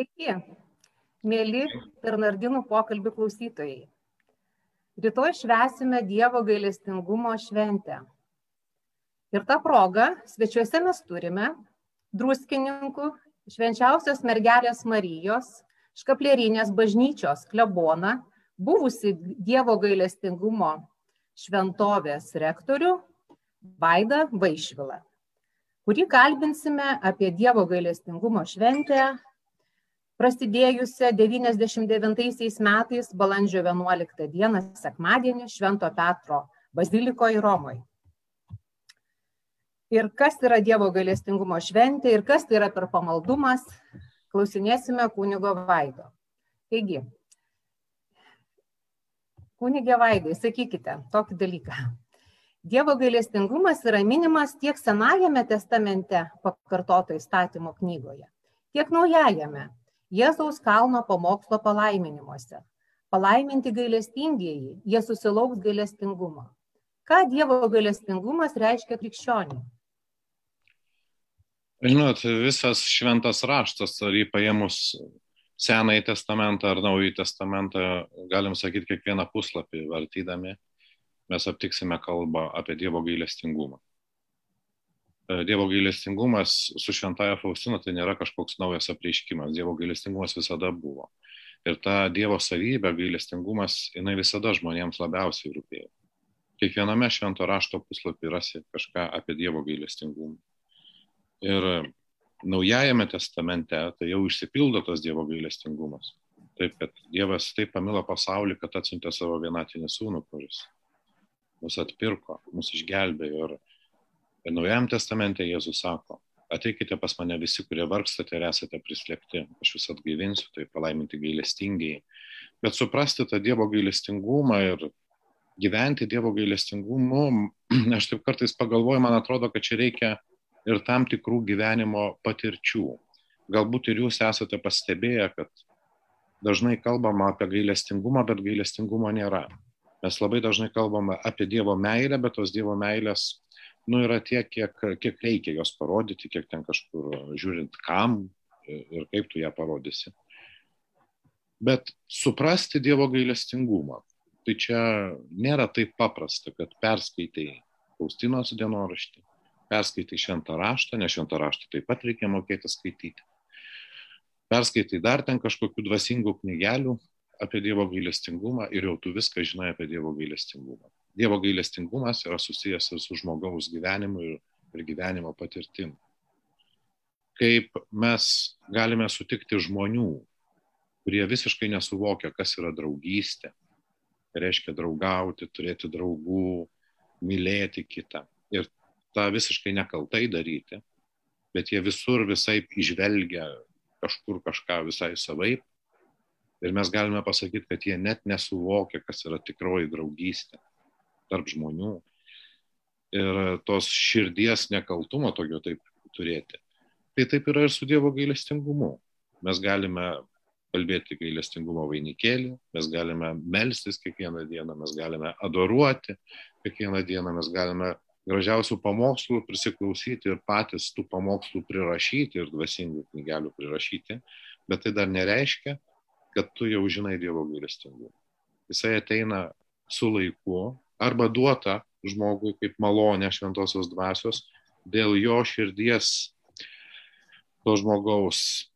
Sveiki, mėly Bernardinų pokalbių klausytojai. Rytoj švesime Dievo gailestingumo šventę. Ir tą progą svečiuose mes turime druskininkų švenčiausios mergelės Marijos, škaplerinės bažnyčios kleboną, buvusi Dievo gailestingumo šventovės rektorių Vaidą Vaišvilą, kurį kalbinsime apie Dievo gailestingumo šventę, prasidėjusią 99 metais balandžio 11 dieną sekmadienį Švento Petro bazilikoje Romoje. Ir kas yra Dievo gailestingumo šventė ir kas tai yra per pamaldumas, klausinėsime kunigo Vaido. Taigi, kunigė Vaidai, sakykite tokį dalyką. Dievo gailestingumas yra minimas tiek Senajame testamente pakartoto įstatymo knygoje, tiek Naujajame Jėzaus kalno pamokslo palaiminimuose. Palaiminti gailestingieji, jie susilauks gailestingumo. Ką Dievo gailestingumas reiškia krikščioniui? Žinot, visas šventas raštas, ar jį paėmus Senąjį testamentą ar Naująjį testamentą, galim sakyti, kiekvieną puslapį vartydami, mes aptiksime kalbą apie Dievo gailestingumą. E, Dievo gailestingumas su šventaja Faustina tai nėra kažkoks naujas apreiškimas, Dievo gailestingumas visada buvo. Ir ta Dievo savybė, gailestingumas, jinai visada žmonėms labiausiai rūpėjo. Kiekviename švento rašto puslapį rasi kažką apie Dievo gailestingumą. Ir Naujajame testamente tai jau išsipildo tas Dievo gailestingumas. Taip, kad Dievas taip pamilo pasaulį, kad atsiuntė savo vienatinį sūnų, kuris mus atpirko, mus išgelbėjo. Ir, ir Naujajame testamente Jėzus sako, ateikite pas mane visi, kurie vargstate ir esate prislėgti, aš jūs atgaivinsiu, tai palaiminti gailestingiai. Bet suprasti tą Dievo gailestingumą ir gyventi Dievo gailestingumu, aš taip kartais pagalvoju, man atrodo, kad čia reikia ir tam tikrų gyvenimo patirčių. Galbūt ir jūs esate pastebėję, kad dažnai kalbama apie gailestingumą, bet gailestingumo nėra. Mes labai dažnai kalbame apie Dievo meilę, bet tos Dievo meilės nu, yra tiek, kiek, kiek reikia jos parodyti, kiek ten kažkur žiūrint kam ir kaip tu ją parodysi. Bet suprasti Dievo gailestingumą, tai čia nėra taip paprasta, kad perskaitai Faustinos dienoraštį, perskaitai šventą raštą, nes šventą raštą taip pat reikia mokėti skaityti. Perskaitai dar ten kažkokių dvasingų knygelių apie Dievo gailestingumą ir jau tu viską žinai apie Dievo gailestingumą. Dievo gailestingumas yra susijęs ir su žmogaus gyvenimu ir, ir gyvenimo patirtim. Kaip mes galime sutikti žmonių, kurie visiškai nesuvokia, kas yra draugystė, reiškia draugauti, turėti draugų, mylėti kitą. Ir tą visiškai nekaltai daryti, bet jie visur visai išvelgia kažkur kažką visai savaip. Ir mes galime pasakyti, kad jie net nesuvokia, kas yra tikroji draugystė tarp žmonių. Ir tos širdies nekaltumo tokio taip turėti. Tai taip yra ir su Dievo gailestingumu. Mes galime kalbėti gailestingumo vainikėlį, mes galime melstis kiekvieną dieną, mes galime adoruoti kiekvieną dieną, mes galime gražiausių pamokslų prisiklausyti ir patys tų pamokslų prirašyti ir dvasingų knygelių prirašyti, bet tai dar nereiškia, kad tu jau žinai Dievo gailestingumą. Jisai ateina su laiku arba duota žmogui kaip malonė šventosios dvasios dėl jo širdies to žmogaus,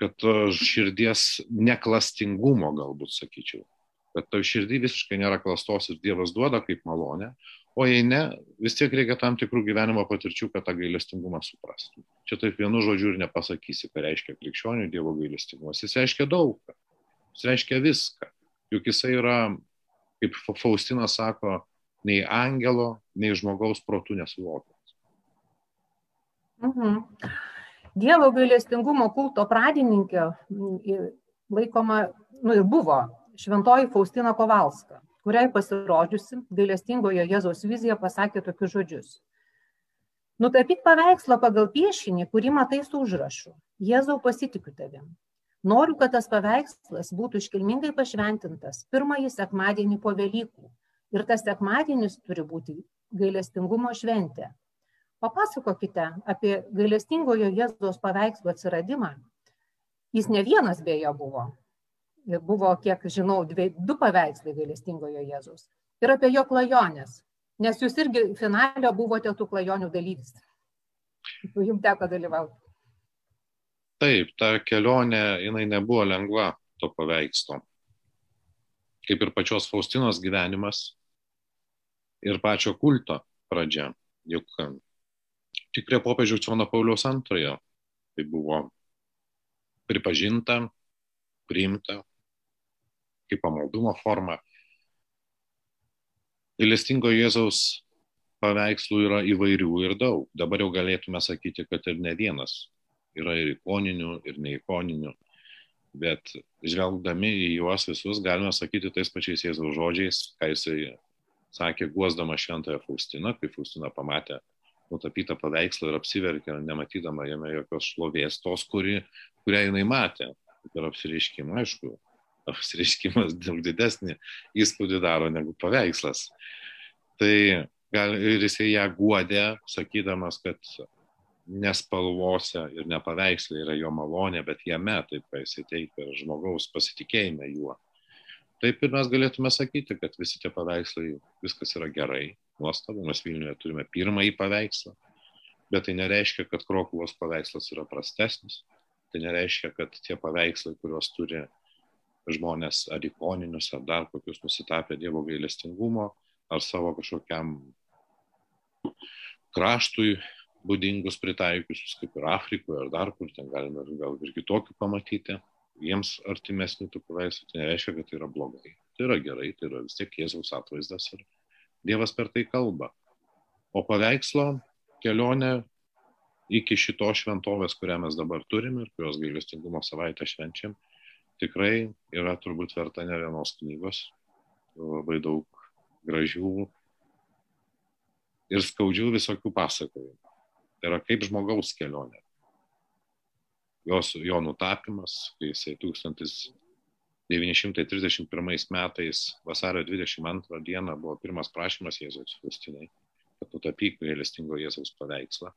kad to širdies neklastingumo galbūt sakyčiau. Kad to širdį visiškai nėra klastos ir Dievas duoda kaip malonę, o jei ne, vis tiek reikia tam tikrų gyvenimo patirčių, kad tą gailestingumą suprastum. Čia taip vienu žodžiu ir nepasakysi, ką reiškia krikščionių Dievo gailestingumas. Jis reiškia daug, jis reiškia viską. Juk jisai yra, kaip Faustina sako, nei angelo, nei žmogaus protų nesuvokiamas. Mhm. Dievo gailestingumo kulto pradininkė laikoma, nu ir buvo šventoji Faustina Kovalska kuriai pasirodžiusi gailestingojo Jėzaus vizija pasakė tokius žodžius. Nutapyk paveikslą pagal piešinį, kurį matai su užrašu. Jėzau pasitikiu tavim. Noriu, kad tas paveikslas būtų iškilmingai pašventintas pirmąjį sekmadienį po Velykų. Ir tas sekmadienis turi būti gailestingumo šventė. Papasakokite apie gailestingojo Jėzaus paveikslo atsiradimą Jis ne vienas beje buvo. Buvo, kiek žinau, dvi, du paveikslai gailestingojo Jėzus. Ir apie jo klajonės. Nes jūs irgi finalio buvote tų klajonių dalyvis. Jums teko dalyvauti. Taip, ta kelionė, jinai nebuvo lengva to paveikslo. Kaip ir pačios Faustinos gyvenimas ir pačio kulto pradžia. Juk tik prie popiežiaus Jono Pauliaus antrojo tai buvo pripažinta, priimta kaip pamaldumo forma. Gailestingo Jėzaus paveikslų yra įvairių ir daug. Dabar jau galėtume sakyti, kad ir ne vienas. Yra ir ikoninių, ir neikoninių. Bet žvelgdami į juos visus galime sakyti tais pačiais Jėzaus žodžiais, ką jisai sakė, guosdama šventąją Faustiną, kai Faustina pamatė nutapytą paveikslą ir apsiverkė, nematydama jame jokios šlovės, tos, kuri, kurią jinai matė. Per apsireiškimą, aišku, apsireiškimas daug didesnį įspūdį daro negu paveikslas. Tai gal, ir jisai ją guodė, sakydamas, kad nespalvose ir nepaveikslė yra jo malonė, bet jame, taip ką jisai teikia, žmogaus pasitikėjime juo. Taip ir mes galėtume sakyti, kad visi tie paveikslai, viskas yra gerai, nuostabu, mes Vilniuje turime pirmąjį paveikslą, bet tai nereiškia, kad Krokuvos paveikslas yra prastesnis, tai nereiškia, kad tie paveikslai, kuriuos turi žmonės ar ikoninius, ar dar kokius nusitapę Dievo gailestingumo, ar savo kažkokiam kraštui būdingus pritaikiusius, kaip ir Afrikoje, ar dar kur ten galime gal ir kitokių pamatyti jiems artimesni tų paveikslų, tai nereiškia, kad tai yra blogai. Tai yra gerai, tai yra vis tiek Jėzaus atvaizdas ir Dievas per tai kalba. O paveikslo kelionė iki šitos šventovės, kurią mes dabar turime ir kurios gailestingumo savaitę švenčiam, tikrai yra turbūt verta ne vienos knygos, labai daug gražių ir skaudžių visokių pasakojimų. Tai yra kaip žmogaus kelionė jos, jo nutapimas, kai jisai 1931 metais vasario 22 dieną buvo pirmas prašymas Jėzaus Faustinai, kad nutapyk gailestingo Jėzaus paveikslą.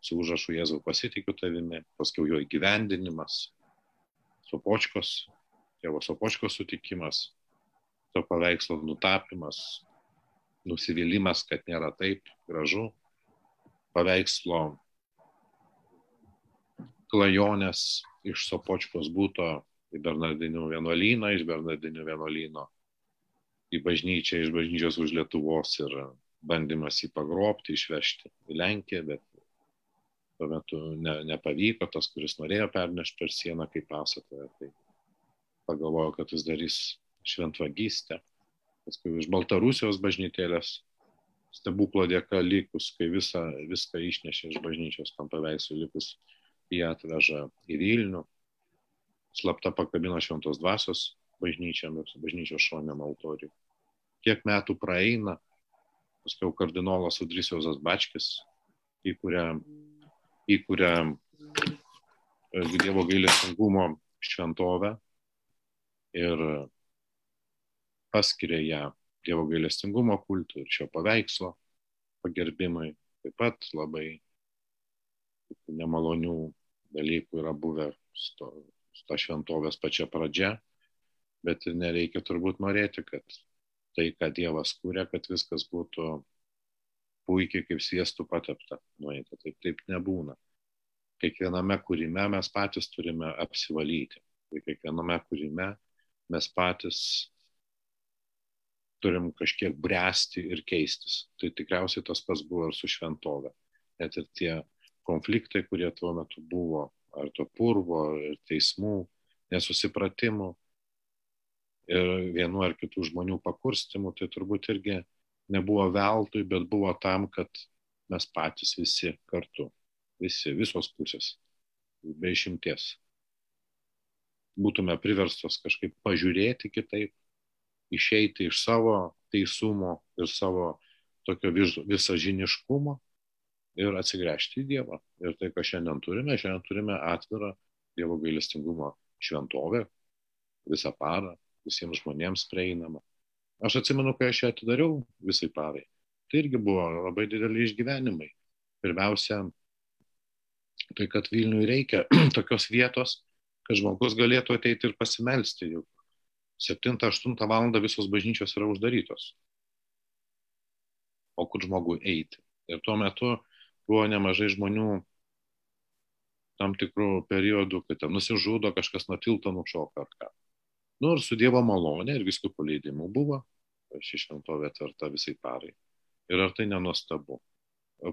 Su užrašu Jėzau pasitikiu tavimi, paskui jo įgyvendinimas, Sopočkos, tėvo Sopočkos sutikimas, to paveikslo nutapimas, nusivylimas, kad nėra taip gražu, paveikslo klajonės iš Sopočkos būto į Bernardinių vienuolyną, iš Bernardinių vienuolyno į bažnyčią, iš bažnyčios už Lietuvos ir bandymas jį pagrobti, išvežti į Lenkiją, bet tuo metu ne, nepavyko, tas, kuris norėjo pernešti per sieną, kaip pasakoja, tai pagalvojo, kad jis darys šventvagystę. Paskui iš Baltarusijos bažnytėlės stebuklo dėka likus, kai visą, viską išnešė iš bažnyčios tam paveikslui likus jį atveža į Vilnių, slapta pakabino šventos dvasios bažnyčią, bažnyčios šoniam altoriui. Kiek metų praeina, paskui kardinolas Udrisiausas Bačkis įkuria, įkuria e, Dievo gailestingumo šventovę ir paskiria ją Dievo gailestingumo kultui ir šio paveikslo pagerbimai. Taip pat labai nemalonių dalykų yra buvę su, ta šventovės pačia pradžia, bet nereikia turbūt norėti, kad tai, ką Dievas kūrė, kad viskas būtų puikiai kaip sviestų patepta nueita. Taip, taip nebūna. Kiekviename kūrime mes patys turime apsivalyti. Ir kiekviename kūrime mes patys turim kažkiek bręsti ir keistis. Tai tikriausiai tas pats buvo ir su šventove. Net ir tie konfliktai, kurie tuo metu buvo, ar to purvo, ir teismų, nesusipratimų, ir vienu ar kitų žmonių pakurstimų, tai turbūt irgi nebuvo veltui, bet buvo tam, kad mes patys visi kartu, visi, visos pusės, be išimties, būtume priverstos kažkaip pažiūrėti kitaip, išeiti iš savo teisumo ir savo tokio visažiniškumo ir atsigręžti į Dievą. Ir tai, ką šiandien turime, šiandien turime atvirą Dievo gailestingumo šventovę visą parą, visiems žmonėms prieinamą. Aš atsimenu, kai aš ją atidariau visai parai. Tai irgi buvo labai dideli išgyvenimai. Pirmiausia, Tai kad Vilniui reikia tokios vietos, kad žmogus galėtų ateiti ir pasimelsti. Juk 7-8 val. visos bažnyčios yra uždarytos. O kur žmogui eiti? Ir tuo metu buvo nemažai žmonių tam tikrų periodų, kad ten nusižudo, kažkas nuo tilto nušoka ar ką. Nu ir su Dievo malonė ir viskupų leidimu buvo ši šventovė atverta visai parai. Ir ar tai nenuostabu?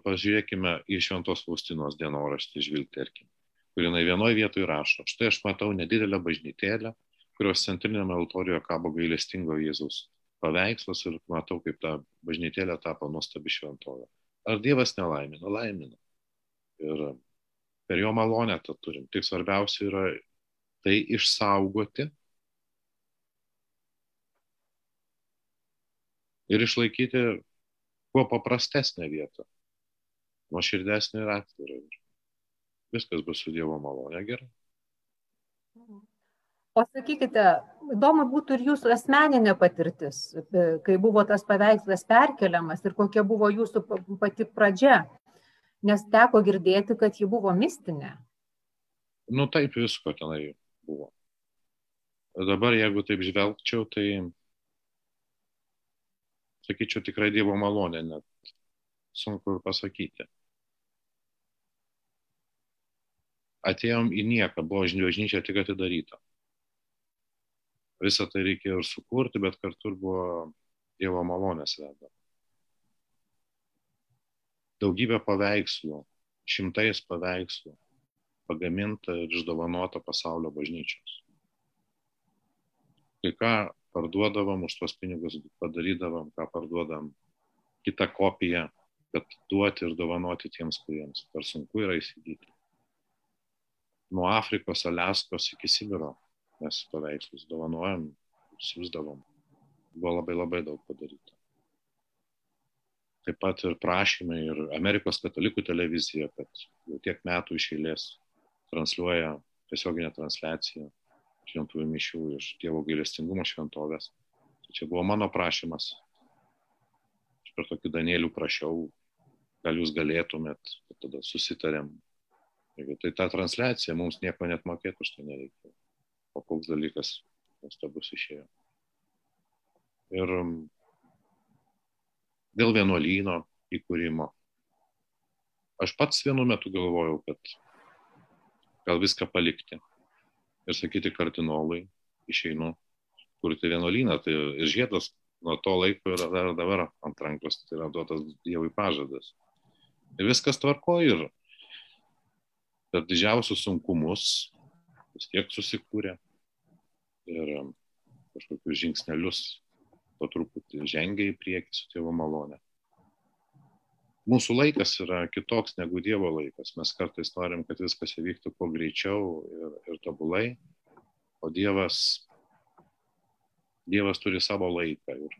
Pažiūrėkime į Šventos Faustinos dienoraštį žvilgterkim, kur jinai vienoje vietoje rašo, štai aš matau nedidelę bažnytėlę, kurios centrinėme altorijoje kabo gailestingo Jėzus paveikslas ir matau, kaip ta bažnytėlė tapo nuostabi šventovė. Ar Dievas nelaimina? Laimina. Ir per jo malonę tą turim. Tik svarbiausia yra tai išsaugoti ir išlaikyti kuo paprastesnę vietą nuoširdesnė ir atvira. Ir viskas bus su Dievo malonė gerai. O sakykite, įdomu būtų ir jūsų asmeninė patirtis, kai buvo tas paveikslas perkeliamas ir kokia buvo jūsų pati pradžia, nes teko girdėti, kad ji buvo mistinė. Nu taip visko tenai buvo. Dabar, jeigu taip žvelgčiau, tai sakyčiau tikrai Dievo malonė, net sunku ir pasakyti. atėjom į nieką, buvo bažnyčia tik atidaryta. Visą tai reikėjo ir sukurti, bet kartu ir buvo Dievo malonės veda. Daugybė paveikslų, šimtais paveikslų pagaminta ir išdovanota pasaulio bažnyčios. Kai ką parduodavom, už tuos pinigus padarydavom, ką parduodam, kitą kopiją, kad duoti ir dovanoti tiems, kuriems per sunku yra įsigyti nuo Afrikos, Aliaskos iki Sibiro mes paveikslus dovanojam, siūsdavom. Buvo labai labai daug padaryta. Taip pat ir prašymai, ir Amerikos katalikų televizija, kad jau tiek metų iš eilės transliuoja tiesioginę transliaciją šventųjų mišių iš Dievo gailestingumo šventovės. Tai čia buvo mano prašymas. Aš per tokį Danielių prašiau, gal jūs galėtumėt, tada susitarėm, tai ta transliacija, mums nieko net mokėti už tai nereikia. O koks dalykas nuostabus išėjo. Ir um, dėl vienuolyno įkūrimo. Aš pats vienu metu galvojau, kad gal viską palikti ir sakyti kardinolui, išeinu kurti vienuolyną. Tai ir žiedas nuo to laiko yra dar dabar ant rankos, tai yra duotas Dievui pažadas. Ir viskas tvarko ir per didžiausius sunkumus vis tiek susikūrė ir um, kažkokius žingsnelius po truputį žengia į priekį su Dievo malonė. Mūsų laikas yra kitoks negu Dievo laikas. Mes kartais norim, kad viskas įvyktų kuo greičiau ir, ir tobulai, o Dievas, Dievas turi savo laiką ir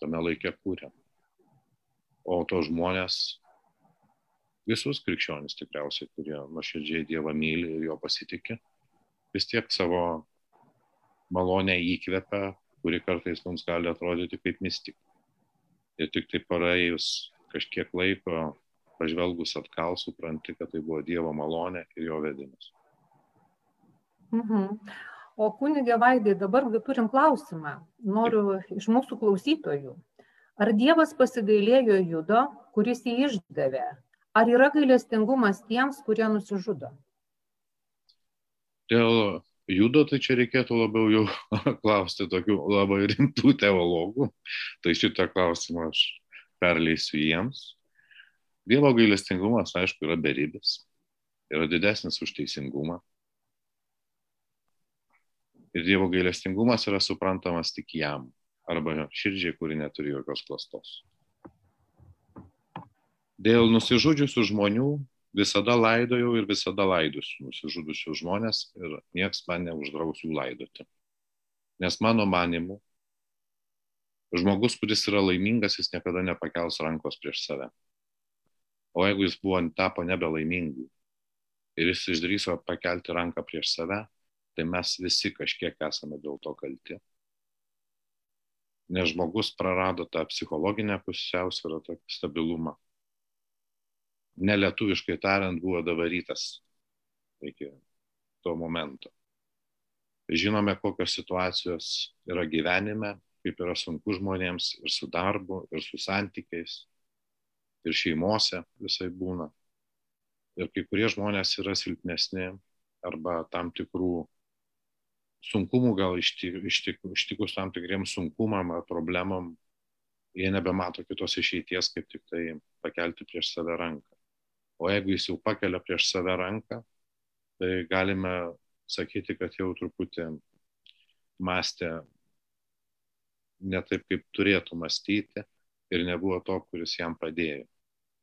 tame laikė kūrė. O to žmonės visus krikščionis tikriausiai, kurie nuoširdžiai Dievą myli ir jo pasitikė, vis tiek savo malonę įkvepia, kuri kartais mums gali atrodyti kaip mistika. Ir tik tai praėjus kažkiek laiko, pažvelgus atgal, supranti, kad tai buvo Dievo malonė ir jo vedimas. Mhm. O kunigė Vaidai, dabar turim klausimą. Noriu iš mūsų klausytojų. Ar Dievas pasigailėjo Judo, kuris jį išdavė? Ar yra gailestingumas tiems, kurie nusižudo? Dėl judo, tai čia reikėtų labiau jau klausti tokių labai rimtų teologų. Tai šitą klausimą aš perleisiu jiems. Dievo gailestingumas, aišku, yra beribis. Yra didesnis už teisingumą. Ir Dievo gailestingumas yra suprantamas tik jam. Arba širdžiai, kuri neturi jokios klastos. Dėl nusižudžiusių žmonių visada laidojau ir visada laidusiu nusižudusius žmonės ir nieks man neuždraus jų laidoti. Nes mano manimu, žmogus, kuris yra laimingas, jis niekada nepakels rankos prieš save. O jeigu jis buvo tapo nebelaimingu ir jis išdryso pakelti ranką prieš save, tai mes visi kažkiek esame dėl to kalti. Nes žmogus prarado tą psichologinę pusiausvyrą, tokį stabilumą nelietuviškai tariant, buvo davarytas iki to momento. Žinome, kokios situacijos yra gyvenime, kaip yra sunku žmonėms ir su darbu, ir su santykiais, ir šeimose visai būna. Ir kai kurie žmonės yra silpnesni arba tam tikrų sunkumų gal ištik, ištik, ištikus tam tikriem sunkumam ar problemam, jie nebemato kitos išeities, kaip tik tai pakelti prieš save ranką. O jeigu jis jau pakelia prieš save ranką, tai galime sakyti, kad jau truputį mąstė ne taip, kaip turėtų mąstyti ir nebuvo to, kuris jam padėjo.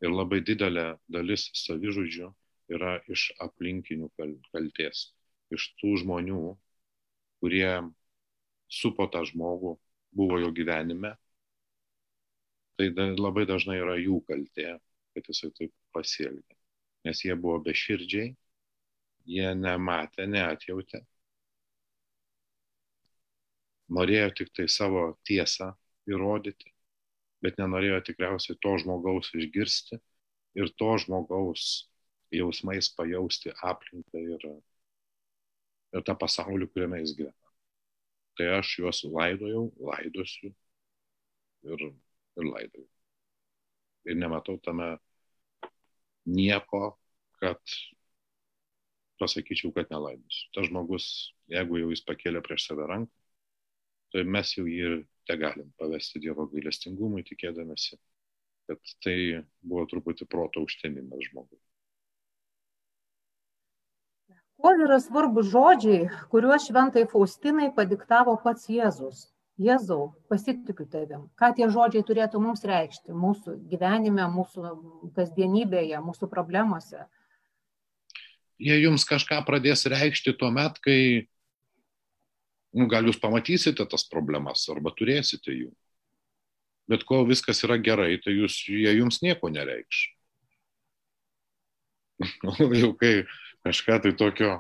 Ir labai didelė dalis savižudžių yra iš aplinkinių kalties, iš tų žmonių, kurie supo tą žmogų, buvo jo gyvenime. Tai labai dažnai yra jų kaltė, kad jisai taip pasielgė. Nes jie buvo beširdžiai, jie nematė, neatjautė. Norėjo tik tai savo tiesą įrodyti, bet nenorėjo tikriausiai to žmogaus išgirsti ir to žmogaus jausmais pajausti aplinką ir, ir tą pasaulį, kuriame jis gyvena. Tai aš juos laidojau, laidosiu ir, ir laidoju. Ir nematau tame nieko, kad pasakyčiau, kad nelaimės. Tas žmogus, jeigu jau jis pakėlė prieš save ranką, tai mes jau jį ir te galim pavesti Dievo gailestingumui, tikėdamėsi, kad tai buvo truputį proto užtemimas žmogui. Kuo yra svarbus žodžiai, kuriuos šventai Faustinai padiktavo pats Jėzus? Jėzau, pasitikiu tavim. Ką tie žodžiai turėtų mums reikšti mūsų gyvenime, mūsų kasdienybėje, mūsų problemuose? jie jums kažką pradės reikšti tuo met, kai nu, gal jūs pamatysite tas problemas arba turėsite jų. Bet kol viskas yra gerai, tai jūs, jie jums nieko nereikš. Jau kai kažką tai tokio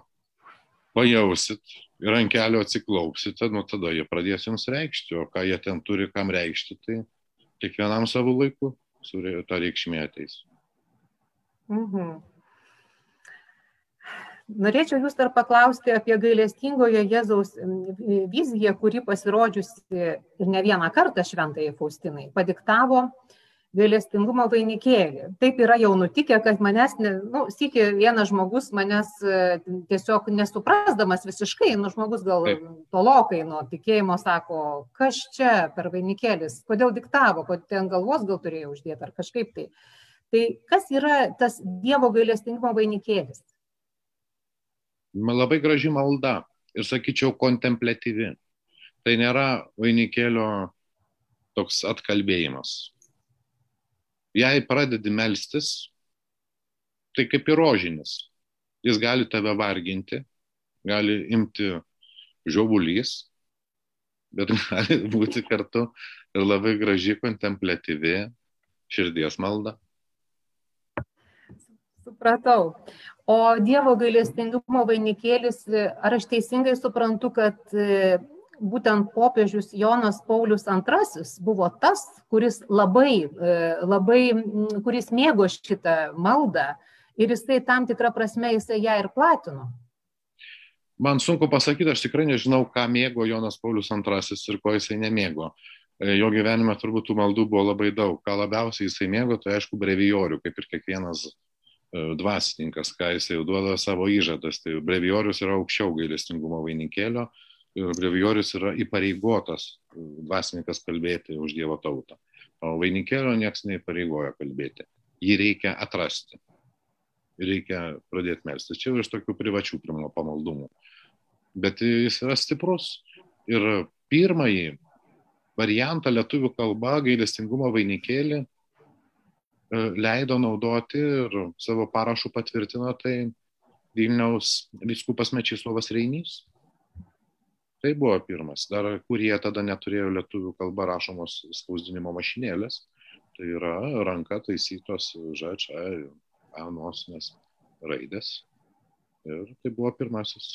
pajausit ir ant kelio atsiklaupsite, nu tada jie pradės jums reikšti, o ką jie ten turi kam reikšti, tai kiekvienam savo laiku ta reikšmė ateis. Mhm. Norėčiau jūs dar paklausti apie gailestingojo Jėzaus viziją, kuri pasirodžiusi ir ne vieną kartą šventai Faustinai padiktavo gailestingumo vainikėlį. Taip yra jau nutikę, kad manęs, ne, nu, sėki vienas žmogus manęs e, tiesiog nesuprasdamas visiškai, nu, žmogus gal tolokai nuo tikėjimo sako, kas čia per vainikėlis, kodėl diktavo, kodėl ten galvos gal turėjo uždėti ar kažkaip tai. Tai kas yra tas Dievo gailestingumo vainikėlis? labai graži malda ir sakyčiau kontemplatyvi. Tai nėra vainikėlio toks atkalbėjimas. Jei pradedi melstis, tai kaip ir rožinis. Jis gali tave varginti, gali imti žiovulys, bet gali būti kartu ir labai graži kontemplatyvi širdies malda. Supratau. O Dievo gailestingumo vainikėlis, ar aš teisingai suprantu, kad būtent popiežius Jonas Paulius II buvo tas, kuris labai, e, labai, kuris mėgo šitą maldą ir jisai tam tikrą prasme jisai ją ir platino. Man sunku pasakyti, aš tikrai nežinau, ką mėgo Jonas Paulius II ir ko jisai nemėgo. E, jo gyvenime turbūt tų maldų buvo labai daug. Ką labiausiai jisai mėgo, tai aišku, brevijorių, kaip ir kiekvienas E, dvasininkas, ką jis jau duoda savo įžadas. Tai brevijorius yra aukščiau gailestingumo vainikėlio ir brevijorius yra įpareigotas e, dvasininkas kalbėti už Dievo tautą. O vainikėlio niekas neįpareigoja kalbėti. Jį reikia atrasti. Reikia pradėti melstis. Čia iš tokių privačių pirmo pamaldumų. Bet jis yra stiprus. Ir pirmąjį variantą lietuvių kalba gailestingumo vainikėlį E, leido naudoti ir savo parašų patvirtino tai Vilniaus viskupas Mečislovas Reinys. Tai buvo pirmas, dar kurie tada neturėjo lietuvių kalba rašomos spausdinimo mašinėlės. Tai yra ranka taisytos žačia, anosinės raidės. Ir tai buvo pirmasis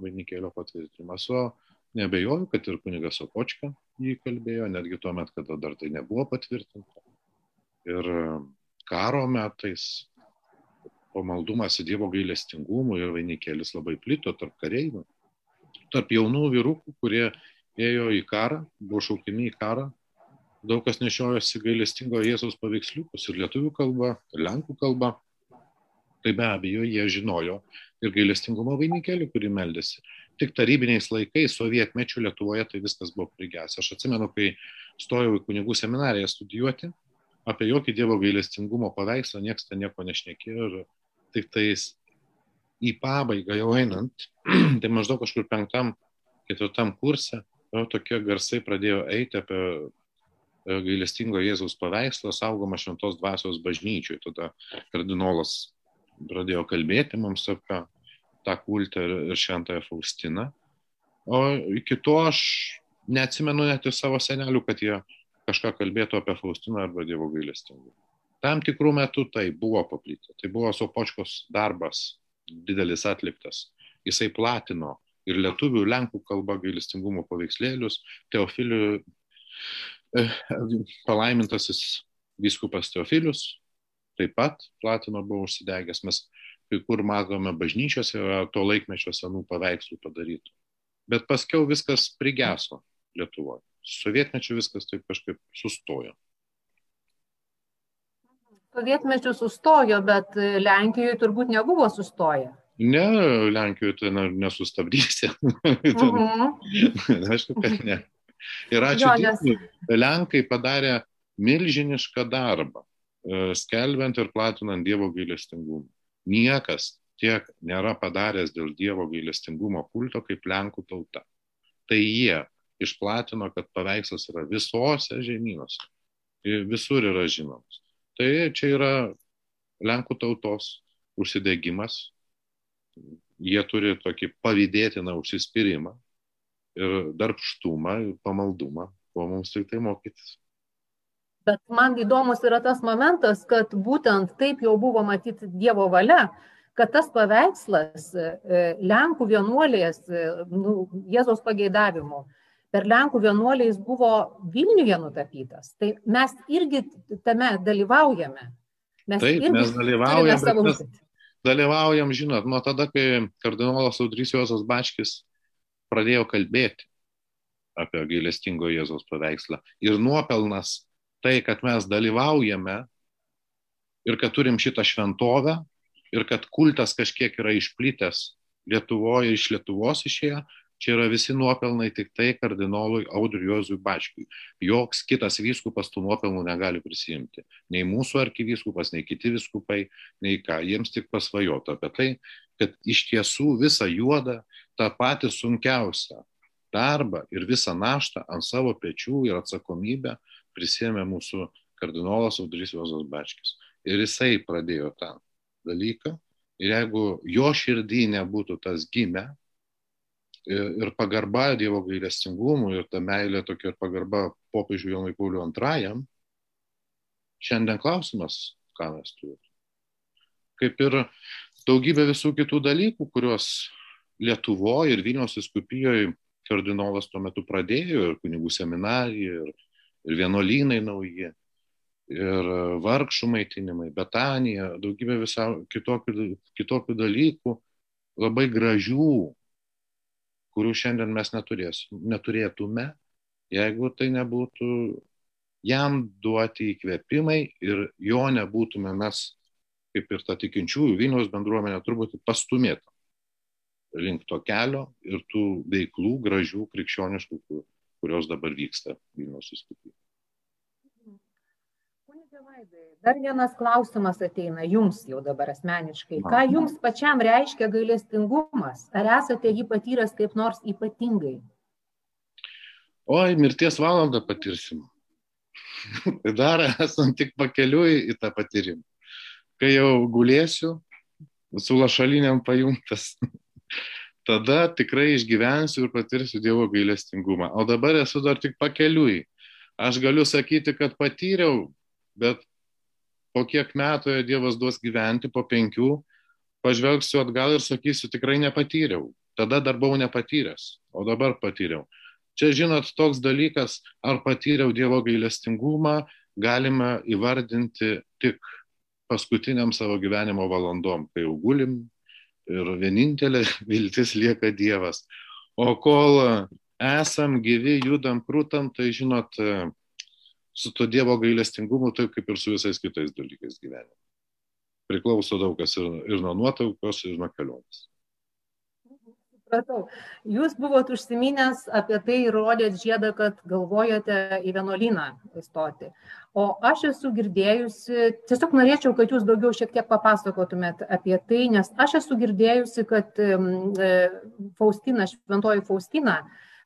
vainikėlio patvirtinimas. O nebejoju, kad ir kunigas Sopočka jį kalbėjo, netgi tuo metu, kada dar tai nebuvo patvirtinta ir karo metais pamaldumas į Dievo gailestingumą ir vainikėlis labai plito tarp kareivių, tarp jaunų vyrukų, kurie ėjo į karą, buvo šaukiami į karą. Daug kas nešiojosi gailestingo Jėzaus paveiksliukus ir lietuvių kalba, ir lenkų kalba. Tai be abejo, jie žinojo ir gailestingumo vainikėlį, kurį meldėsi. Tik tarybiniais laikais, sovietmečių Lietuvoje tai viskas buvo prigęs. Aš atsimenu, kai stojau į kunigų seminariją studijuoti, apie jokį Dievo gailestingumo paveikslą niekas ten nieko nešnekėjo ir tik tais į pabaigą jau einant, tai maždaug kažkur penktam, ketvirtam kurse, jau tokie garsai pradėjo eiti apie e, gailestingo Jėzaus paveikslą saugomą šventos dvasios bažnyčiui. Tada kardinolas pradėjo kalbėti mums apie tą kultą ir šventąją Faustiną. O iki to aš neatsimenu net ir savo senelių, kad jie kažką kalbėtų apie Faustiną arba Dievo gailestingumą. Tam tikrų metų tai buvo paplitę. Tai buvo Sopočkos darbas, didelis atliktas. Jisai platino ir lietuvių, ir lenkų kalba gailestingumo paveikslėlius. Teofilių eh, palaimintasis vyskupas Teofilius taip pat platino buvo užsidegęs. Mes kai kur matome bažnyčiose to laikmečio senų paveikslų padarytų. Bet paskiau viskas prigeso Lietuvoje. Sovietmečiu viskas taip kažkaip sustojo. Sovietmečiu sustojo, bet Lenkijoje turbūt nebuvo sustoję. Ne, Lenkijoje tai nesustabdysi. Uh -huh. Aišku, kad ne. Ir ačiū jo, nes... Lenkai padarė milžinišką darbą, e, skelbiant ir platinant Dievo gailestingumą. Niekas tiek nėra padaręs dėl Dievo gailestingumo kulto kaip Lenkų tauta. Tai jie išplatino, kad paveikslas yra visose žemynuose. Visur yra žinomas. Tai čia yra Lenkų tautos užsidegimas. Jie turi tokį pavydėtiną užsispyrimą ir darbštumą, ir pamaldumą, ko mums tik tai mokytis. Bet man įdomus yra tas momentas, kad būtent taip jau buvo matyti Dievo valia, kad tas paveikslas e, Lenkų vienuolės, e, nu, Jėzos pageidavimu, per Lenkų vienuoliais buvo Vilniuje nutapytas. Tai mes irgi tame dalyvaujame. Mes Taip, mes dalyvaujam, savo... mes dalyvaujam, žinot, nuo tada, kai kardinolas Audrys Josas Bačkis pradėjo kalbėti apie gailestingo Jėzaus paveikslą. Ir nuopelnas tai, kad mes dalyvaujame ir kad turim šitą šventovę ir kad kultas kažkiek yra išplitęs Lietuvoje, iš Lietuvos išėję, čia yra visi nuopelnai tik tai kardinolui Audriui Jozui Bačkiui. Joks kitas vyskupas tų nuopelnų negali prisimti. Nei mūsų arkivyskupas, nei kiti vyskupai, nei ką. Jiems tik pasvajota apie tai, kad iš tiesų visą juodą, tą patį sunkiausią darbą ir visą naštą ant savo pečių ir atsakomybę prisėmė mūsų kardinolas Audrys Juozas Bačkis. Ir jisai pradėjo tą dalyką. Ir jeigu jo širdį nebūtų tas gimę, ir pagarba Dievo gailestingumui, ir ta meilė tokia ir pagarba popiežiui Jonui Pauliu II, šiandien klausimas, ką mes turime. Kaip ir daugybė visų kitų dalykų, kuriuos Lietuvoje ir Vilniaus viskupijoje kardinolas tuo metu pradėjo, ir kunigų seminarija, ir ir vienuolynai nauji, ir vargšų maitinimai, betanija, daugybė visą kitokių, kitokių dalykų, labai gražių, kurių šiandien mes neturės, neturėtume, jeigu tai nebūtų jam duoti įkvėpimai ir jo nebūtume mes, kaip ir ta tikinčiųjų Vilniaus bendruomenė, turbūt pastumėta link to kelio ir tų veiklų gražių krikščioniškų, kurios dabar vyksta Vilniaus įskupyje. Dar vienas klausimas ateina jums jau dabar asmeniškai. Ką jums pačiam reiškia gailestingumas? Ar esate jį patyręs kaip nors ypatingai? Oi, mirties valandą patirsim. Dar esam tik pakeliui į tą patyrimą. Kai jau gulėsiu, su lašaliniam pajungtas, tada tikrai išgyvensiu ir patirsiu Dievo gailestingumą. O dabar esu dar tik pakeliui. Aš galiu sakyti, kad patyriau, bet po kiek metų Dievas duos gyventi, po penkių, pažvelgsiu atgal ir sakysiu, tikrai nepatyriau. Tada dar buvau nepatyręs, o dabar patyriau. Čia, žinot, toks dalykas, ar patyriau Dievo gailestingumą, galima įvardinti tik paskutiniam savo gyvenimo valandom, kai jau gulim ir vienintelė viltis lieka Dievas. O kol esam gyvi, judam, krūtam, tai žinot, su to Dievo gailestingumu, taip kaip ir su visais kitais dalykais gyvenime. Priklauso daug kas ir, ir nuo nuotaukos, ir nuo kelionės. Supratau. Jūs buvot užsiminęs apie tai ir rodėt žiedą, kad galvojate į vienuolyną įstoti. O aš esu girdėjusi, tiesiog norėčiau, kad jūs daugiau šiek tiek papasakotumėt apie tai, nes aš esu girdėjusi, kad e, Faustina, šventoji Faustina,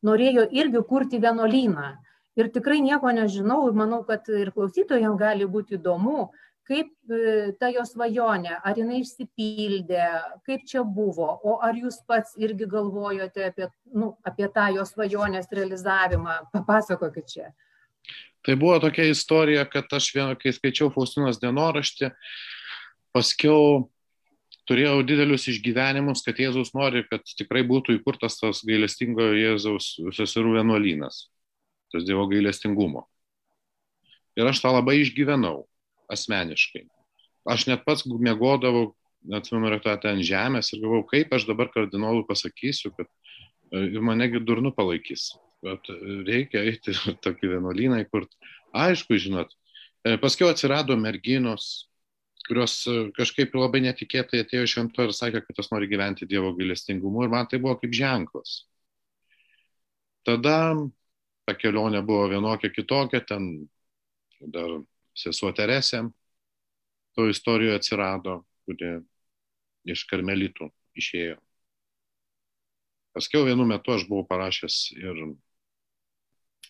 norėjo irgi kurti vienuolyną. Ir tikrai nieko nežinau ir manau, kad ir klausytojams gali būti įdomu, kaip e, ta jo svajonė, ar jinai išsipildė, kaip čia buvo, o ar jūs pats irgi galvojote apie, nu, apie tą jo svajonės realizavimą, papasakokit čia. Tai buvo tokia istorija, kad aš vieną, kai skaičiau Faustinos dienoraštį, paskiau turėjau didelius išgyvenimus, kad Jėzus nori, kad tikrai būtų įkurtas tas gailestingo Jėzaus seserų vienuolynas, tas Dievo gailestingumo. Ir aš tą labai išgyvenau asmeniškai. Aš net pats mėgodavau, atsimenu, rektorate ant žemės ir galvojau, kaip aš dabar kardinolui pasakysiu, kad e, manegi durnu palaikys. Bet e, reikia eiti tokį vienuolyną, kur, aišku, žinot, e, paskiau atsirado merginos, kurios kažkaip labai netikėtai atėjo švento ir sakė, kad jos nori gyventi Dievo gailestingumu ir man tai buvo kaip ženklas. Tada ta kelionė buvo vienokia kitokia, ten dar sesuo Teresė to istorijoje atsirado, kuri iš karmelitų išėjo. Paskiau vienu metu aš buvau parašęs ir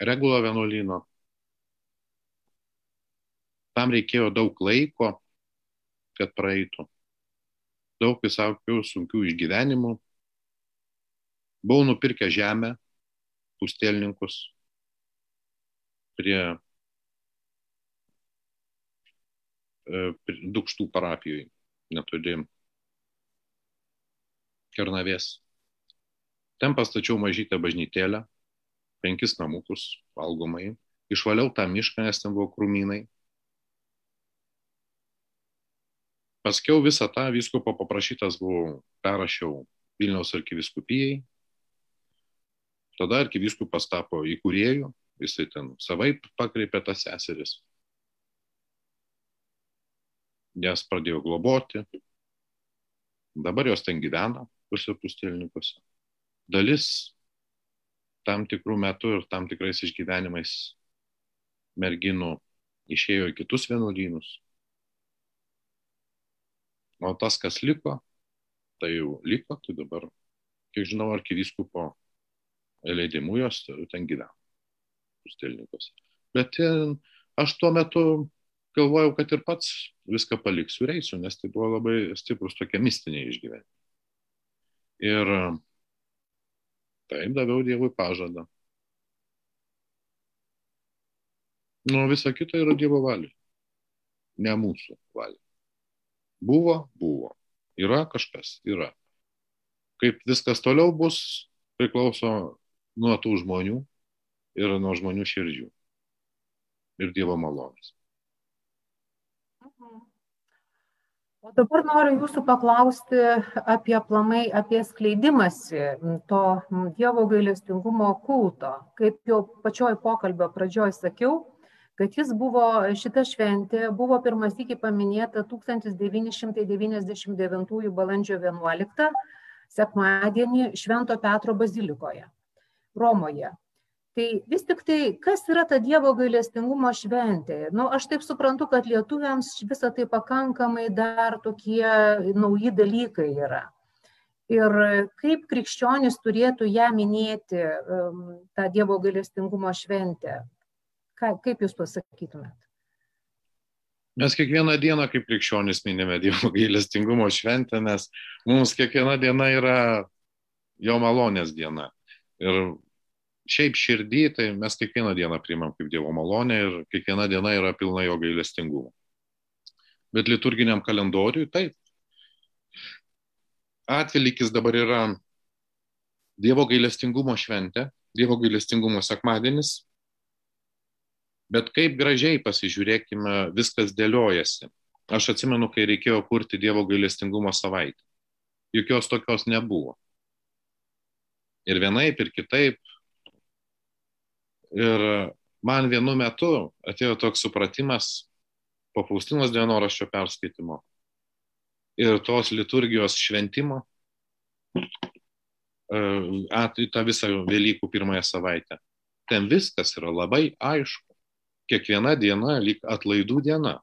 regulo vienuolyno. Tam reikėjo daug laiko, kad praeitų. Daug visokių sunkių išgyvenimų. Buvau nupirkę žemę, pustelninkus prie E, Dukštų parapijoje, netoli Kernavės. Ten pastačiau mažytę bažnytėlę, penkis namukus valgomai, išvaliau tą mišką, nes ten buvo krūmynai. Paskiau visą tą viskupo paprašytas buvau, perrašiau Vilniaus arkiviskupijai. Tada arkiviskupas tapo įkūrėjų, jisai ten savaip pakreipė tas seseris jas pradėjo globoti. Dabar jos ten gyvena, tuose pustelniukuose. Dalis tam tikrų metų ir tam tikrais išgyvenimais merginų išėjo į kitus vienuolynus. O tas, kas liko, tai jau liko, tai dabar, kiek žinau, arkivyskupo leidimu jos ten gyvena, pustelniukuose. Bet ten, aš tuo metu galvojau, kad ir pats viską paliksiu ir eisiu, nes tai buvo labai stiprus tokie mistiniai išgyvenimai. Ir taip daviau Dievui pažadą. Nu, visa kita yra Dievo valia, ne mūsų valia. Buvo, buvo. Yra kažkas, yra. Kaip viskas toliau bus, priklauso nuo tų žmonių ir nuo žmonių širdžių ir Dievo malonės. O dabar noriu jūsų paklausti apie plamai, apie skleidimąsi to Dievo gailestingumo kulto. Kaip jau pačioj pokalbio pradžioj sakiau, kad jis buvo, šita šventė buvo pirmas iki paminėta 1999 balandžio 11 sekmadienį Švento Petro bazilikoje Romoje. Tai vis tik tai, kas yra ta Dievo gailestingumo šventė? Nu, aš taip suprantu, kad lietuviams visą tai pakankamai dar tokie nauji dalykai yra. Ir kaip krikščionis turėtų ją minėti, tą Dievo gailestingumo šventę? Ką, kaip jūs pasakytumėt? Mes kiekvieną dieną kaip krikščionis minime Dievo gailestingumo šventę, nes mums kiekviena diena yra jo malonės diena. Ir šiaip širdį, tai mes kiekvieną dieną priimam kaip Dievo malonę ir kiekviena diena yra pilna jo gailestingumo. Bet liturginiam kalendoriui taip. Atvilikis dabar yra Dievo gailestingumo šventė, Dievo gailestingumo sekmadienis. Bet kaip gražiai pasižiūrėkime, viskas dėliojasi. Aš atsimenu, kai reikėjo kurti Dievo gailestingumo savaitę. Juk jos tokios nebuvo. Ir vienaip, ir kitaip. Ir man vienu metu atėjo toks supratimas po Faustinos dienoraščio perskaitimo ir tos liturgijos šventimo į tą visą Velykų pirmąją savaitę. Ten viskas yra labai aišku. Kiekviena diena lyg atlaidų diena.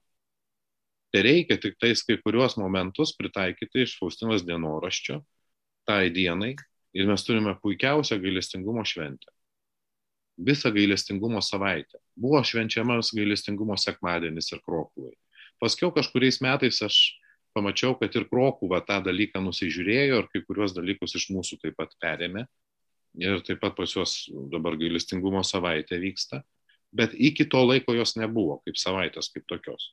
Tai reikia tik tais kai kuriuos momentus pritaikyti iš Faustinos dienoraščio tai dienai ir mes turime puikiausią gailestingumo šventę. Visą gailestingumo savaitę. Buvo švenčiamas gailestingumo sekmadienis ir krokuvai. Paskiau kažkuriais metais aš pamačiau, kad ir krokuva tą dalyką nusižiūrėjo ir kai kuriuos dalykus iš mūsų taip pat perėmė. Ir taip pat pas juos dabar gailestingumo savaitė vyksta. Bet iki to laiko jos nebuvo kaip savaitės, kaip tokios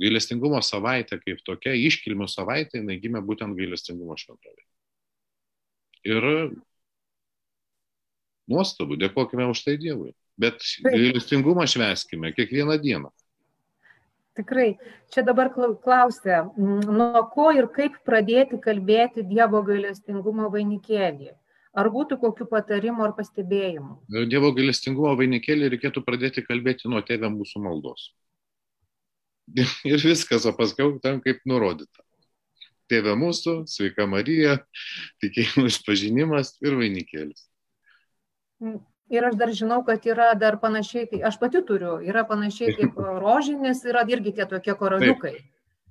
gailestingumo savaitė kaip tokia, iškilmių savaitė, jinai gimė būtent gailestingumo šventovėje. Ir nuostabu, dėkojame už tai Dievui. Bet gailestingumą šveskime kiekvieną dieną. Tikrai. Čia dabar klausia, nuo ko ir kaip pradėti kalbėti Dievo gailestingumo vainikėlį. Ar būtų kokių patarimų ar pastebėjimų? Dievo gailestingumo vainikėlį reikėtų pradėti kalbėti nuo tėvė mūsų maldos. ir viskas, o paskui ten kaip nurodyta. Tėve mūsų, sveika Marija, tikėjimo išpažinimas ir vainikėlis. Ir aš dar žinau, kad yra dar panašiai, tai aš pati turiu, yra panašiai kaip rožinis, yra irgi tie tokie koraliukai.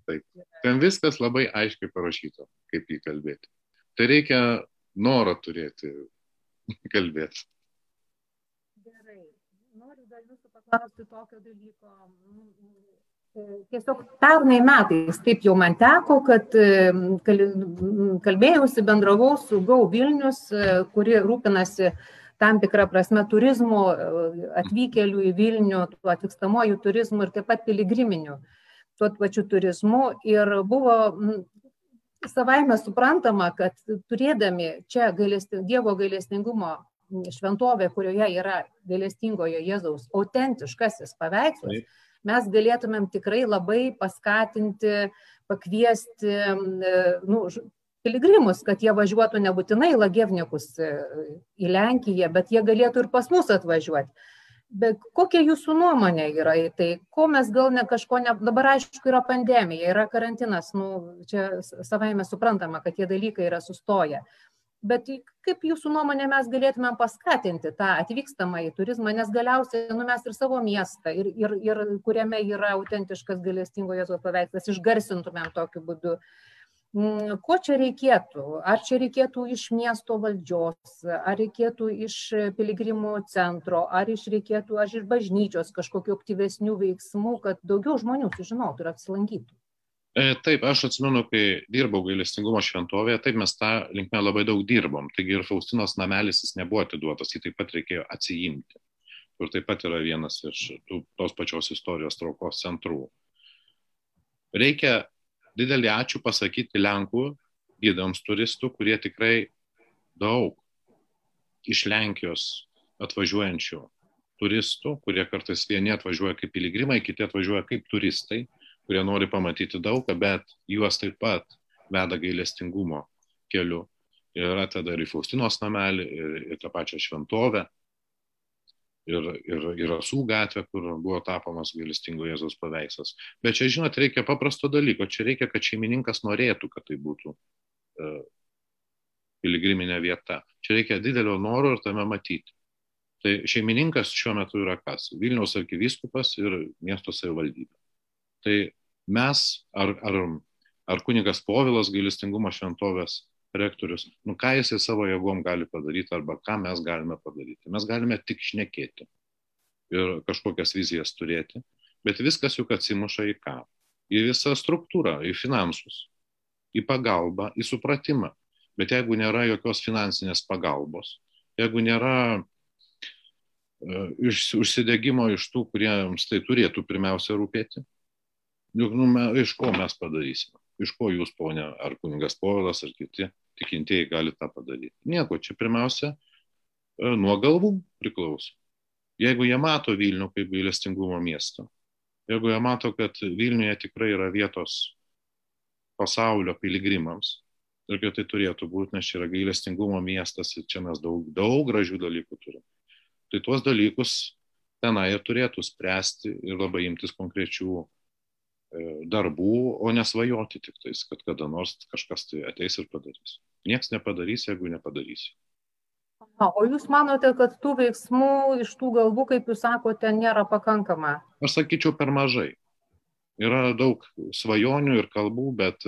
Taip, taip. Ten viskas labai aiškiai parašyta, kaip jį kalbėti. Tai reikia norą turėti kalbėti. Gerai. Noriu dar jūsų paklausti tokio dalyko. Tiesiog pernai metais taip jau man teko, kad kalbėjausi, bendravau su Gau Vilnius, kuri rūpinasi tam tikrą prasme turizmu, atvykėlių į Vilnių, tuo atvykstamuoju turizmu ir taip pat piligriminiu, tuo pačiu turizmu. Ir buvo savaime suprantama, kad turėdami čia gailesti, Dievo gailestingumo šventovę, kurioje yra gailestingojo Jėzaus autentiškasis paveikslas, mes galėtumėm tikrai labai paskatinti, pakviesti nu, piligrimus, kad jie važiuotų nebūtinai Lagevnikus e, į Lenkiją, bet jie galėtų ir pas mus atvažiuoti. Bet kokia jūsų nuomonė yra į tai, ko mes gal ne kažko, ne, dabar aišku yra pandemija, yra karantinas, nu, čia savai mes suprantama, kad tie dalykai yra sustoję bet kaip jūsų nuomonė mes galėtumėm paskatinti tą atvykstamąjį turizmą, nes galiausiai nu, mes ir savo miestą, ir, ir, ir kuriame yra autentiškas galestingo Jėzaus paveikslas, išgarsintumėm tokiu būdu. Mm, ko čia reikėtų? Ar čia reikėtų iš miesto valdžios, ar reikėtų iš piligrimų centro, ar iš reikėtų, ar iš bažnyčios kažkokiu aktyvesnių veiksmų, kad daugiau žmonių sužinotų ir apsilankytų? E, taip, aš atsimenu, kai dirbau gailestingumo šventovėje, taip mes tą linkme labai daug dirbom. Taigi ir Faustinos namelis jis nebuvo atiduotas, jį taip pat reikėjo atsijimti. Ir taip pat yra vienas iš tos pačios istorijos traukos centrų. Reikia didelį ačiū pasakyti Lenkų gydams turistų, kurie tikrai daug iš Lenkijos atvažiuojančių turistų, kurie kartais vieni atvažiuoja kaip piligrimai, kiti atvažiuoja kaip turistai kurie nori pamatyti daugą, bet juos taip pat veda gailestingumo keliu. Ir atveda ir į Faustinos namelį, ir, ir tą pačią šventovę, ir, ir, ir Rasų gatvę, kur buvo tapomas gailestingo Jėzaus paveikslas. Bet čia, žinot, reikia paprasto dalyko. Čia reikia, kad šeimininkas norėtų, kad tai būtų uh, piligriminė vieta. Čia reikia didelio noro ir tame matyti. Tai šeimininkas šiuo metu yra kas? Vilniaus arkivyskupas ir miesto savivaldybė. Tai mes, ar, ar, ar kunigas Povilas gailestingumo šventovės rektorius, nu ką jisai savo jėgom gali padaryti arba ką mes galime padaryti. Mes galime tik šnekėti ir kažkokias vizijas turėti, bet viskas juk atsimuša į ką? Į visą struktūrą, į finansus, į pagalbą, į supratimą. Bet jeigu nėra jokios finansinės pagalbos, jeigu nėra uh, užsidėgymo iš tų, kuriems tai turėtų pirmiausia rūpėti, Juk nu, me, iš ko mes padarysime? Iš ko jūs, ponė, ar kuningas Povilas, ar kiti tikintieji gali tą padaryti? Nieko, čia pirmiausia nuo galvų priklauso. Jeigu jie mato Vilnių kaip gailestingumo miestą, jeigu jie mato, kad Vilniuje tikrai yra vietos pasaulio piligrimams, ir kad tai turėtų būti, nes čia yra gailestingumo miestas ir čia mes daug, daug gražių dalykų turime. Tai tuos dalykus tenai ir turėtų spręsti ir labai imtis konkrečių e, darbų, o nesvajoti tik tais, kad kada nors kažkas tai ateis ir padarys. Niekas nepadarys, jeigu nepadarysi. O jūs manote, kad tų veiksmų iš tų galvų, kaip jūs sakote, nėra pakankama? Aš sakyčiau, per mažai. Yra daug svajonių ir kalbų, bet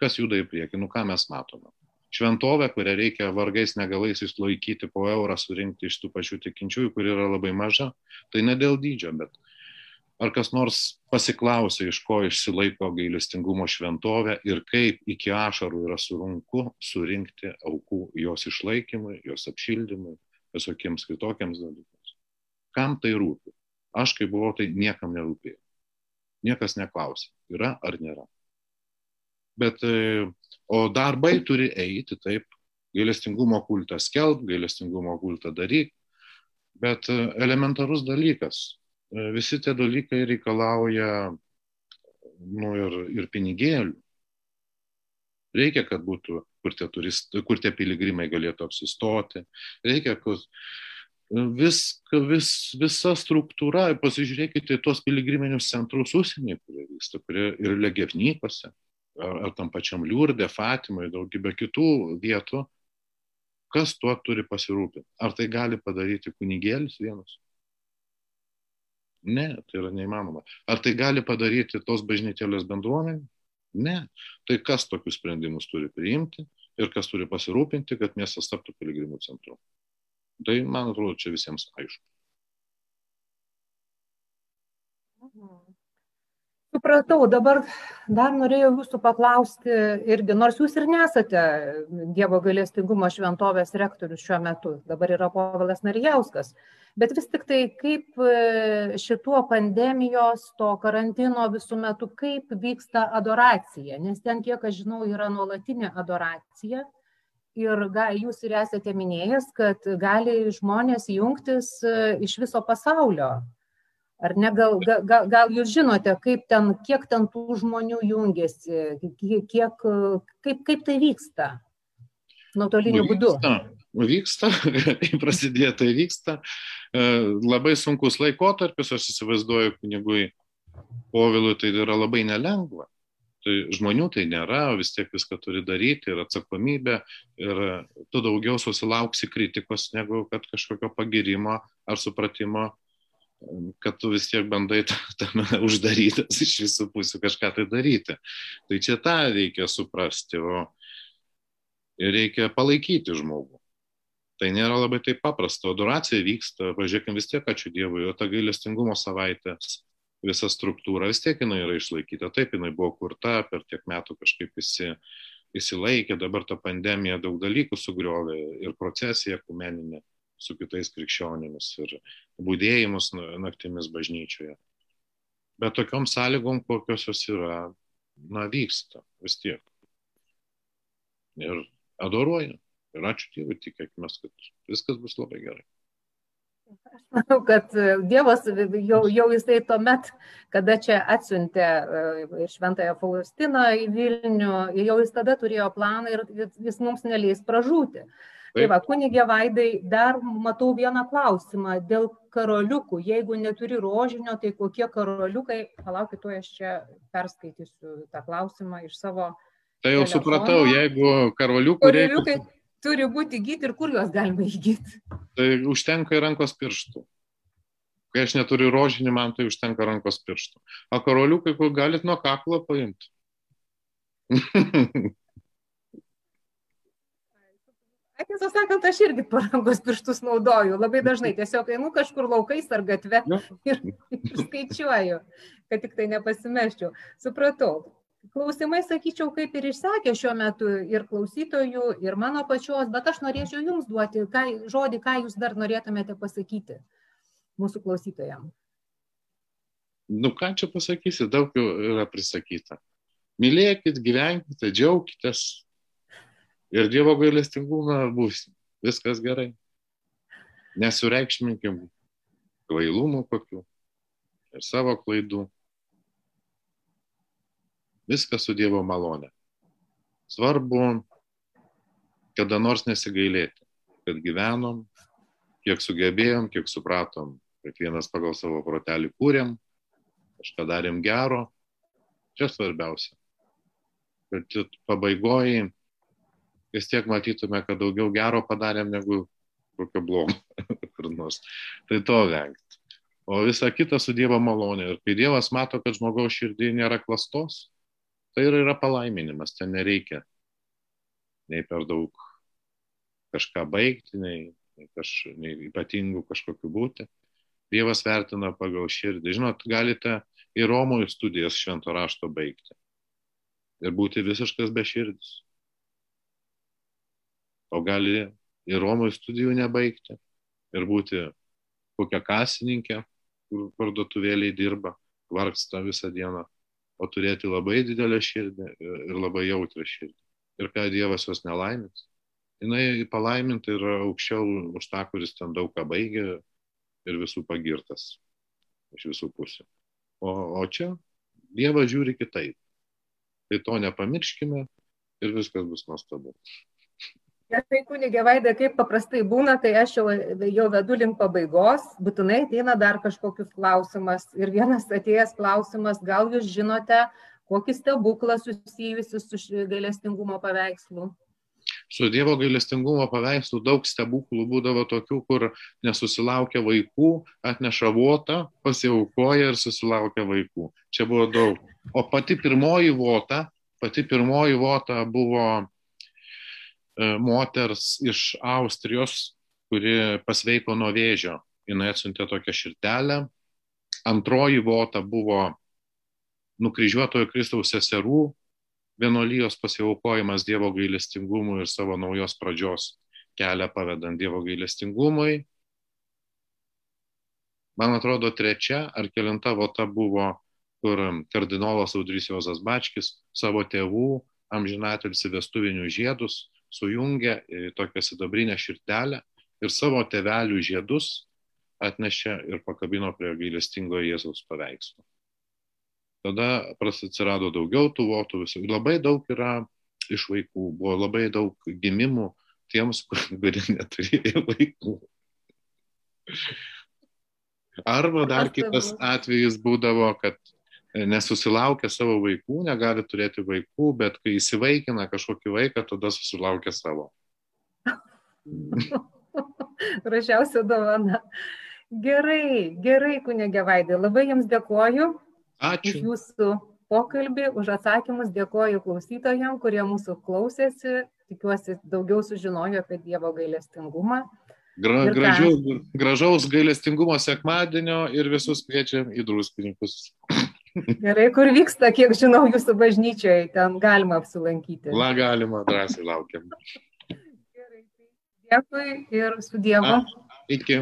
kas juda į priekį, nu ką mes matome. Šventovė, kurią reikia vargais negalais išlaikyti po eurą, surinkti iš tų pačių tikinčiųjų, kuri yra labai maža, tai ne dėl dydžio, bet ar kas nors pasiklausė, iš ko išsilaiko gailestingumo šventovė ir kaip iki ašarų yra surunku surinkti aukų jos išlaikymui, jos apšildymui, visokiems kitokiems dalykams. Kam tai rūpi? Aš, kai buvau, tai niekam nerūpėjo. Niekas neklausė, yra ar nėra. Bet, e, o darbai turi eiti, taip, gailestingumo kultą skelb, gailestingumo kultą daryk, bet e, elementarus dalykas, visi tie dalykai reikalauja nu, ir, ir pinigėlių. Reikia, kad būtų, kur tie, turist, kur tie piligrimai galėtų apsistoti. Reikia, kad vis, vis, visa struktūra, pasižiūrėkite tuos piligriminius centrus užsienyje, kurie vyksta, kurie ir legevnykose ar, ar tam pačiam Liurdė, Fatimai, daugybė kitų vietų, kas tuo turi pasirūpinti? Ar tai gali padaryti kunigėlis vienas? Ne, tai yra neįmanoma. Ar tai gali padaryti tos bažnytėlės bendruomenė? Ne. Tai kas tokius sprendimus turi priimti ir kas turi pasirūpinti, kad miestas taptų piligrimų centru? Tai, man atrodo, čia visiems aišku. Mhm. Supratau, dabar dar norėjau jūsų paklausti irgi, nors jūs ir nesate Dievo galestingumo šventovės rektorius šiuo metu, dabar yra Povilas Narijauskas, bet vis tik tai kaip e, šituo pandemijos, to karantino visų metų, kaip vyksta adoracija, nes ten, kiek aš žinau, yra nuolatinė adoracija ir ga, jūs ir esate minėjęs, kad gali žmonės jungtis e, iš viso pasaulio Ar ne, gal, gal, gal jūs žinote, kaip ten, kiek ten tų žmonių jungiasi, kiek, kaip, kaip tai vyksta nuotoliniu nu, būdu? Vyksta, kai prasidėjo, tai vyksta. E, labai sunkus laikotarpis, aš įsivaizduoju, kunigui Povilui tai yra labai nelengva. Tai žmonių tai nėra, vis tiek viską turi daryti ir atsakomybė ir tu daugiau susilauksi kritikos negu kad kažkokio pagirimo ar supratimo kad tu vis tiek bandai tame uždarytas iš visų pusių kažką tai daryti. Tai čia tą reikia suprasti, o reikia palaikyti žmogų. Tai nėra labai taip paprasta. Adoracija vyksta, pažiūrėkime vis tiek, ačiū Dievui, o ta gailestingumo savaitė, visa struktūra vis tiek jinai yra išlaikyta. Taip, jinai buvo kurta, per tiek metų kažkaip visi įsilaikė, dabar ta pandemija daug dalykų sugriovė ir procesija kumeninė su kitais krikščionimis ir būdėjimus naktimis bažnyčioje. Bet tokiom sąlygom, kokios jos yra, na, vyksta vis tiek. Ir adoruoja. Ir ačiū Dievui, tikėkime, kad viskas bus labai gerai. Aš manau, kad Dievas jau, jau jisai tuomet, kada čia atsiuntė ir šventąją Faustiną į Vilnių, jau jis tada turėjo planą ir jis mums neleis pražūti. Tai va, kunigė Vaidai, dar matau vieną klausimą dėl karoliukų. Jeigu neturi rožinio, tai kokie karoliukai, palaukit, to aš čia perskaitysiu tą klausimą iš savo. Tai jau telefono. supratau, jeigu karoliukų reikia. Turi būti įgyti ir kur juos galima įgyti? Tai užtenka rankos pirštų. Kai aš neturiu rožinį, man tai užtenka rankos pirštų. O karoliukai, kur galit nuo kaklo paimti. Tiesą sakant, aš irgi parankos pirštus naudoju. Labai dažnai tiesiog einu kažkur laukais ar gatve ir, ir skaičiuoju, kad tik tai nepasimeščiau. Supratau. Klausimai, sakyčiau, kaip ir išsakė šiuo metu ir klausytojų, ir mano pačios, bet aš norėčiau Jums duoti ką, žodį, ką Jūs dar norėtumėte pasakyti mūsų klausytojams. Nu, ką čia pasakysi, daug jau yra prisakyta. Mylėkit, gyvenkite, džiaukitės, ir Dievo gailestingumą bus. Viskas gerai. Nesureikšminkim kvailumų kokių ir savo klaidų. Viskas su Dievo malonė. Svarbu, kada nors nesigailėti, kad gyvenom, kiek sugebėjom, kiek supratom, kiekvienas pagal savo protelį kūrėm, kažką darėm gero, čia svarbiausia. Kad pabaigoji vis tiek matytume, kad daugiau gero padarėm negu kokio blogo kur nors. Tai to vengti. O visa kita su Dievo malonė. Ir kai Dievas mato, kad žmogaus širdį nėra klastos, tai ir yra palaiminimas, ten nereikia nei per daug kažką baigti, nei, nei, kaž, nei ypatingų kažkokiu būti. Dievas vertina pagal širdį. Žinot, galite į Romojų studijas švento rašto baigti ir būti visiškas beširdis o gali ir Romoj studijų nebaigti ir būti kokią kasininkę, kur parduotuvėliai dirba, vargsta visą dieną, o turėti labai didelę širdį ir labai jautrą širdį. Ir ką Dievas jos nelaimins. Jis palaiminti yra aukščiau už tą, kuris ten daug ką baigė ir visų pagirtas iš visų pusių. O, o čia Dievas žiūri kitaip. Tai to nepamirškime ir viskas bus nuostabu. Tai kunigė Vaida, kaip paprastai būna, tai aš jau, jau vedu link pabaigos, būtinai ateina dar kažkokius klausimas. Ir vienas atėjęs klausimas, gal jūs žinote, kokį stebuklą susijusi su gailestingumo paveikslu? Su Dievo gailestingumo paveikslu daug stebuklų būdavo tokių, kur nesusilaukia vaikų, atneša votą, pasiaukoja ir susilaukia vaikų. Čia buvo daug. O pati pirmoji vota, pati pirmoji vota buvo moters iš Austrijos, kuri pasveiko nuo vėžio. Jis atsiuntė tokią širtelę. Antroji vota buvo nukryžiuotojo Kristaus seserų vienolyjos pasiaukojimas Dievo gailestingumui ir savo naujos pradžios kelią pavedant Dievo gailestingumui. Man atrodo, trečia ar kelinta vota buvo, kur kardinolas Audrys Jozas Bačkis savo tėvų amžinatelsi vestuvinių žiedus sujungė į tokią sidabrinę širtelę ir savo tevelių žiedus atnešė ir pakabino prie gailestingo Jėzaus paveikslo. Tada atsirado daugiau tų votų visų. Ir labai daug yra iš vaikų. Buvo labai daug gimimų tiems, kurie neturėjo vaikų. Arba dar kitas atvejis būdavo, kad nesusilaukia savo vaikų, negali turėti vaikų, bet kai įsivaikina kažkokį vaiką, tada susilaukia savo. Gražiausia dovana. Gerai, gerai, kunigė Vaidai, labai Jums dėkoju. Ačiū. Už Jūsų pokalbį, už atsakymus, dėkoju klausytojams, kurie mūsų klausėsi. Tikiuosi, daugiau sužinojo apie Dievo gailestingumą. Gra, gražiau, gražaus gailestingumo sekmadienio ir visus kviečiam į druskininkus. Gerai, kur vyksta, kiek žinau, jūsų bažnyčioje, ten galima apsilankyti. La galima, drąsiai laukiam. Gerai, tai dėkui ir su Dievu. A, iki.